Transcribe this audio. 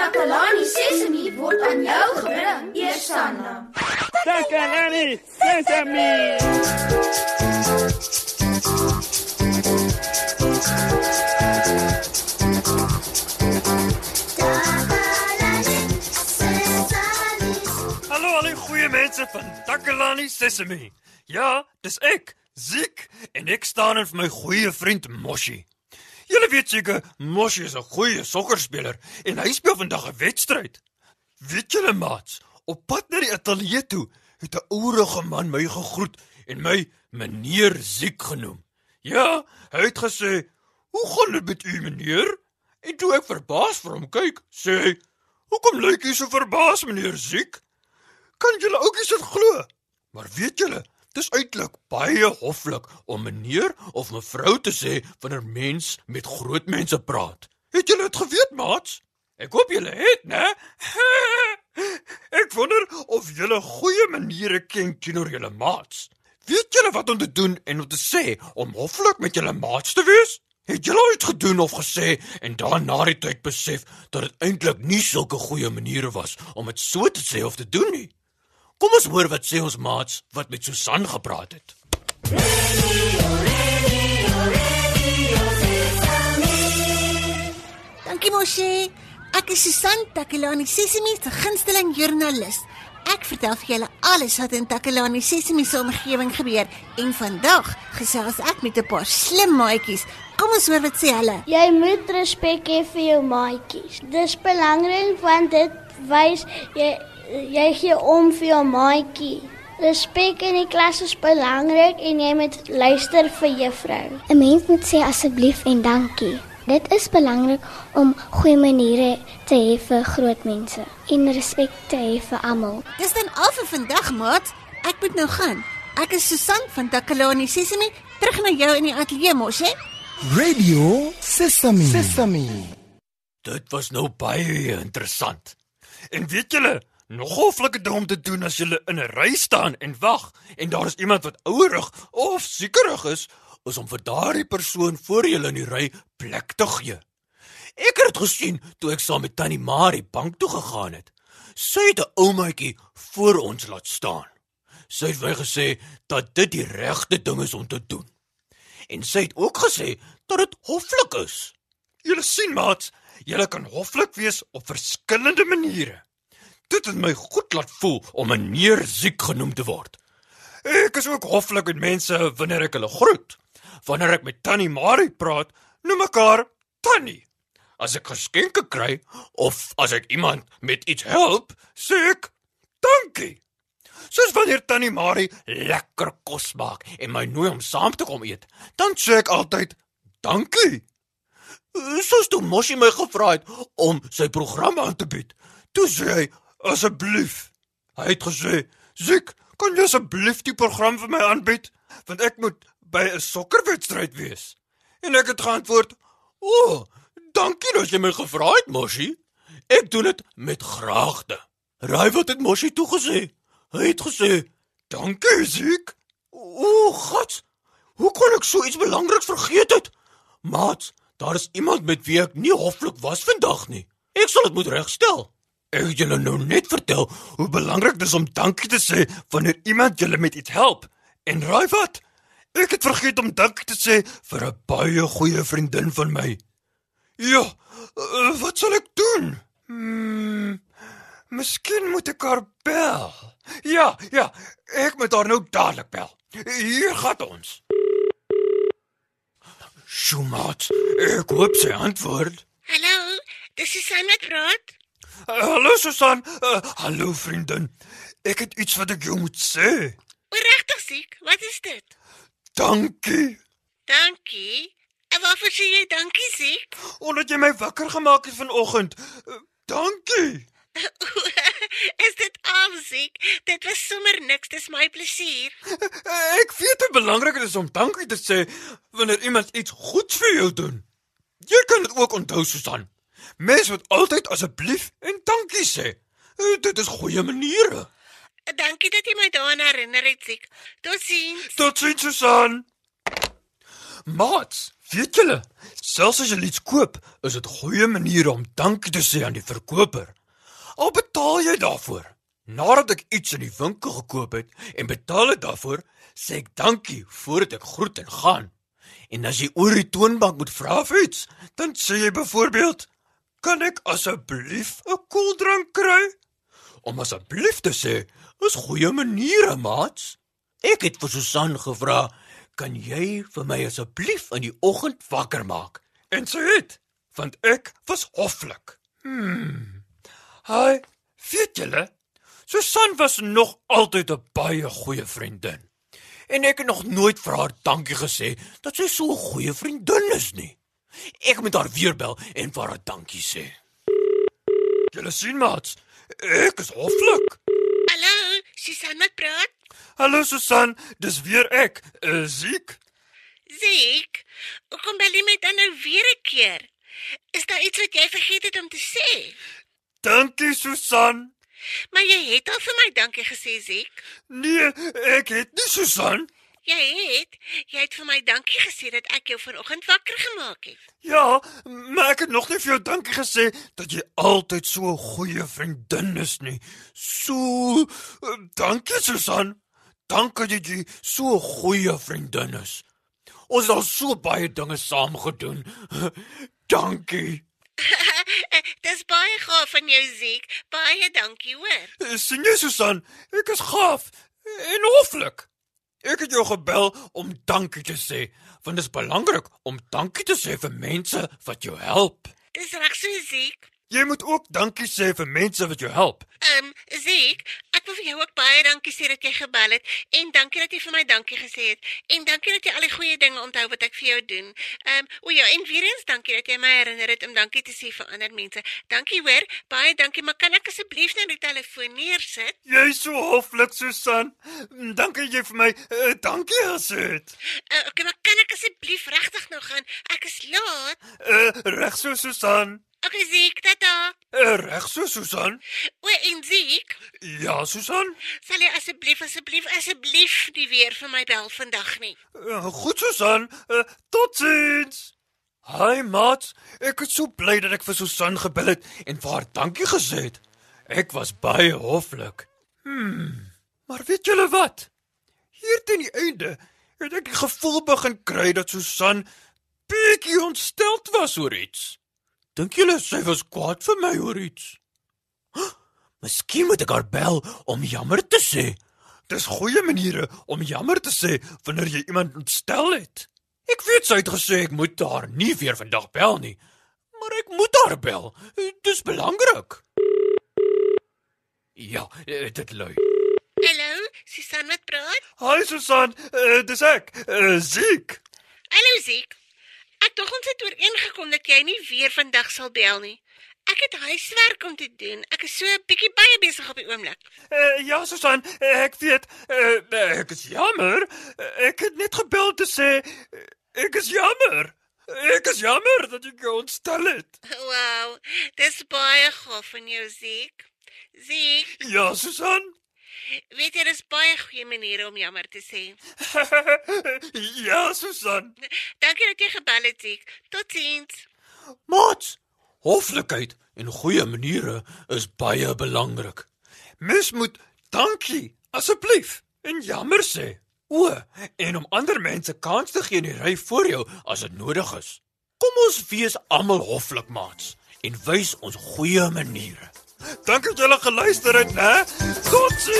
Takalani Sesemi word aan jou gebring, Eersanna. Takalani Sesemi. Hallo al die goeie mense van Takalani Sesemi. Ja, dis ek, Ziek, en ek staan in vir my goeie vriend Moshi. Julle weet seker, Moshi is 'n goeie sokkerspeler en hy speel vandag 'n wedstryd. Weet julle maats, op pad na die ateljee toe het 'n ouerige man my gegroet en my meneer Ziek genoem. Ja, hy het gesê, "Hoe gaan dit met u, meneer?" En toe ek verbaas vir hom kyk, sê hy, "Hoekom lyk u so verbaas, meneer Ziek?" Kan julle oukies dit glo? Maar weet julle, dis eintlik baie hoflik om meneer of mevrou te sê wanneer mens met groot mense praat. Het julle dit geweet, maats? Ek hoop julle het, né? Ek wonder of julle goeie maniere ken teenoor julle maats. Weet julle wat om te doen en om te sê om hoflik met julle maats te wees? Het julle ooit gedoen of gesê en daarna die tyd besef dat dit eintlik nie sulke goeie maniere was om dit so te sê of te doen nie? Kom ons hoor wat sê ons maats wat met Susan gepraat het. Dankie Moshi. Ek is Susan Takelani Sesimi se gunsteling joernalis. Ek vertel vir julle alles wat in Takelani Sesimi se omgewing gebeur en vandag gesels ek met 'n paar slim maatjies. Kom ons hoor wat sê hulle. Jy moet respek hê vir jou maatjies. Dis belangrik want dit wys jy jy gee om vir jou maatjie. Respek in die klas is belangrik en jy moet luister vir juffrou. 'n Mens moet sê asseblief en dankie. Dit is belangrik om goeie maniere te hê vir groot mense en respek te hê vir almal. Dis dan al vir vandag, maat. Ek moet nou gaan. Ek is Susan van Takelani Sesimi. Terug na jou in die ateljee, Moshi. Radio Sesame. Sesame. Dit was nou baie interessant. En weet julle, nog 'n hoflike ding om te doen as jy in 'n ry staan en wag en daar is iemand wat ouerig of siekerig is, is om vir daardie persoon voor julle in die ry plek te gee. Ek het dit gesien toe ek saam met Tannie Marie bank toe gegaan het. Sy het 'n oumaatjie voor ons laat staan. Sy het my gesê dat dit die regte ding is om te doen. En sy het ook gesê dat dit hoflik is. Julle sien maats, julle kan hoflik wees op verskillende maniere. Dit het my goed laat voel om meneer Ziek genoem te word. Ek is ook hoflik met mense wanneer ek hulle groet. Wanneer ek met Tannie Marie praat, noem ek haar Tannie. As ek geskenke kry of as ek iemand met iets help, sê ek dankie. Soos wanneer Tannie Marie lekker kos maak en my nooi om saam te kom eet, dan sê ek altyd dankie. Soos toe Moshi my gevra het om sy program aan te bied, toe sê hy asseblief. Hy het gesê, "Ziek, kan jy asseblief die program vir my aanbied, want ek moet by 'n sokkerwedstryd wees." En ek het geantwoord, "O, oh, dankie dat jy my gevra het, Moshi. Ek doen dit met graagte." Raai wat het Moshi toegesê? Hy het gesê, "Dankie, Ziek." O, God. Hoe kon ek so iets belangriks vergeet het? Maat, daar is iemand met wie ek nie hoflik was vandag nie. Ek sal dit moet regstel. Ek het julle nou net vertel hoe belangrik dit is om dankie te sê wanneer iemand julle met iets help. En raai wat? Ek het vergeet om dankie te sê vir 'n baie goeie vriendin van my. Ja, uh, wat sal ek doen? Hmm, miskien moet ek haar bel. Ja, ja, ek moet haar nou dadelik bel. Hier gaan ons. Sjoemaat, ek hoop sy antwoord. Hallo, dis Susan wat praat. Uh, hallo Susan, uh, hallo vriendin. Ek het iets wat ek jou moet sê. Regtig siek? Wat is dit? Dankie. Dankie. En waarvoor sê jy dankie siek? Omdat jy my wakker gemaak het vanoggend. Uh, dankie. is dit al siek? Dit was sommer niks, dis my plesier. Uh, ek weet hoe belangrik dit is om dankie te sê wanneer iemand iets goeds vir jou doen. Jy kan dit ook onthou Susan. Mense moet altyd asseblief en dankie sê. Uh, dit is goeie maniere. Dankie dat jy my daaraan herinner het, siek. Totsiens. Totsiens Susan. Mats, Weet julle, selfs as jy iets koop, is dit goeie maniere om dankie te sê aan die verkoper. Al betaal jy daarvoor. Nadat ek iets in die winkel gekoop het en betaal het daarvoor, sê ek dankie voordat ek groet en gaan. En as jy oor die toonbank moet vra vir iets, dan sê jy byvoorbeeld: "Kan ek asseblief 'n koeldrank kry?" Om asseblief te sê, is goeie maniere, maats. Ek het vir Susan gevra, "Kan jy vir my asseblief in die oggend wakker maak?" En sy het, want ek was hoflik. Hmm. Hi, weet julle? Susan was nog altyd 'n baie goeie vriendin. En ek het nog nooit vir haar dankie gesê dat sy so 'n goeie vriendin is nie. Ek moet haar weer bel en vir haar dankie sê. Julle sien maats, ek is hoflik. Hallo, Susan wat praat? Hallo Susan, dis weer ek, uh, Ziek. Ziek, hoekom bel jy my dan nou weer 'n keer? Is daar iets wat jy vergeet het om te sê? Dankie Susan. Maar jy het al vir my dankie gesê, Ziek. Nee, ek het nie Susan. Jy het, jy het vir my dankie gesê dat ek jou vanoggend wakker gemaak het. Ja, maar ek het nog nie vir jou dankie gesê dat jy altyd so 'n goeie vriendin is nie. So, uh, dankie Susan. Dankie dat jy so 'n goeie vriendin is. Ons het al so baie dinge saam gedoen. dankie. Dis baie gaaf van jou, Ziek. Baie dankie, hoor. Eh, Sien jy Susan, ek is gaaf en hoflik. Ek het jou gebel om dankie te sê, want dit is belangrik om dankie te sê vir mense wat jou help. Dis reg so, Ziek. Jy moet ook dankie sê vir mense wat jou help. Ehm, um, Ziek, ek wil vir jou ook baie dankie sê dat jy gebel het en dankie dat jy vir my dankie gesê het en dankie dat jy al die goeie dinge onthou wat ek vir jou doen. Ehm, um, o ja, en weer eens dankie dat jy my herinner het om dankie te sê vir ander mense. Dankie hoor, baie dankie, maar kan ek asseblief nou die telefoon neersit? Jy's so hoflik, Susan. Dankie jy vir my uh, dankie gesê het. Uh, okay, maar kan ek asseblief regtig nou gaan? Ek is laat. Uh, reg so, Susan. Okay, Ziek, tata. Uh, reg so, Susan. O, en Ziek, Ja, Susan. sal jy asseblief asseblief asseblief nie weer vir my bel vandag nie. Uh, goed, Susan. Uh, totsiens. Hi, maat. Ek is so bly dat ek vir Susan gebel het en vir haar dankie gesê het. Ek was baie hoflik. Hmm. Maar weet julle wat? Hier teen die einde het ek die gevoel begin kry dat Susan bietjie ontsteld was oor iets. Dink julle sy was kwaad vir my oor iets? Huh, Miskien moet ek haar bel om jammer te sê. Dis goeie maniere om jammer te sê wanneer jy iemand ontstel het. Ek weet sy het gesê ek moet haar nie weer vandag bel nie, maar ek moet haar bel. Dis belangrik. Ja, eh, dit lui. Hallo, Susan wat praat? Hi Susan, uh, dis ek, uh, Ziek. Hallo Ziek. Ek dink ons het ooreengekom dat jy nie weer vandag sal bel nie. Ek het huiswerk om te doen. Ek is so 'n bietjie baie besig op die oomblik. Uh, ja Susan, uh, ek weet, uh, ek is jammer. Ek het net gebel te sê ek is jammer. Ek is jammer dat ek jou ontstel het. Wow, dis baie gaaf van jou Ziek. Ziek, Ja, Susan. Weet jy dis baie goeie maniere om jammer te sê. ja, Susan. Dankie dat jy gebel het Ziek. Totsiens. Mats, hoflikheid en goeie maniere is baie belangrik. Mens moet dankie asseblief en jammer sê. O, en om ander mense kans te gee in die ry voor jou as dit nodig is. Kom ons wees almal hoflik, maats, en wys ons goeie maniere. Dankie dat julle geluister het, né? Totsiens.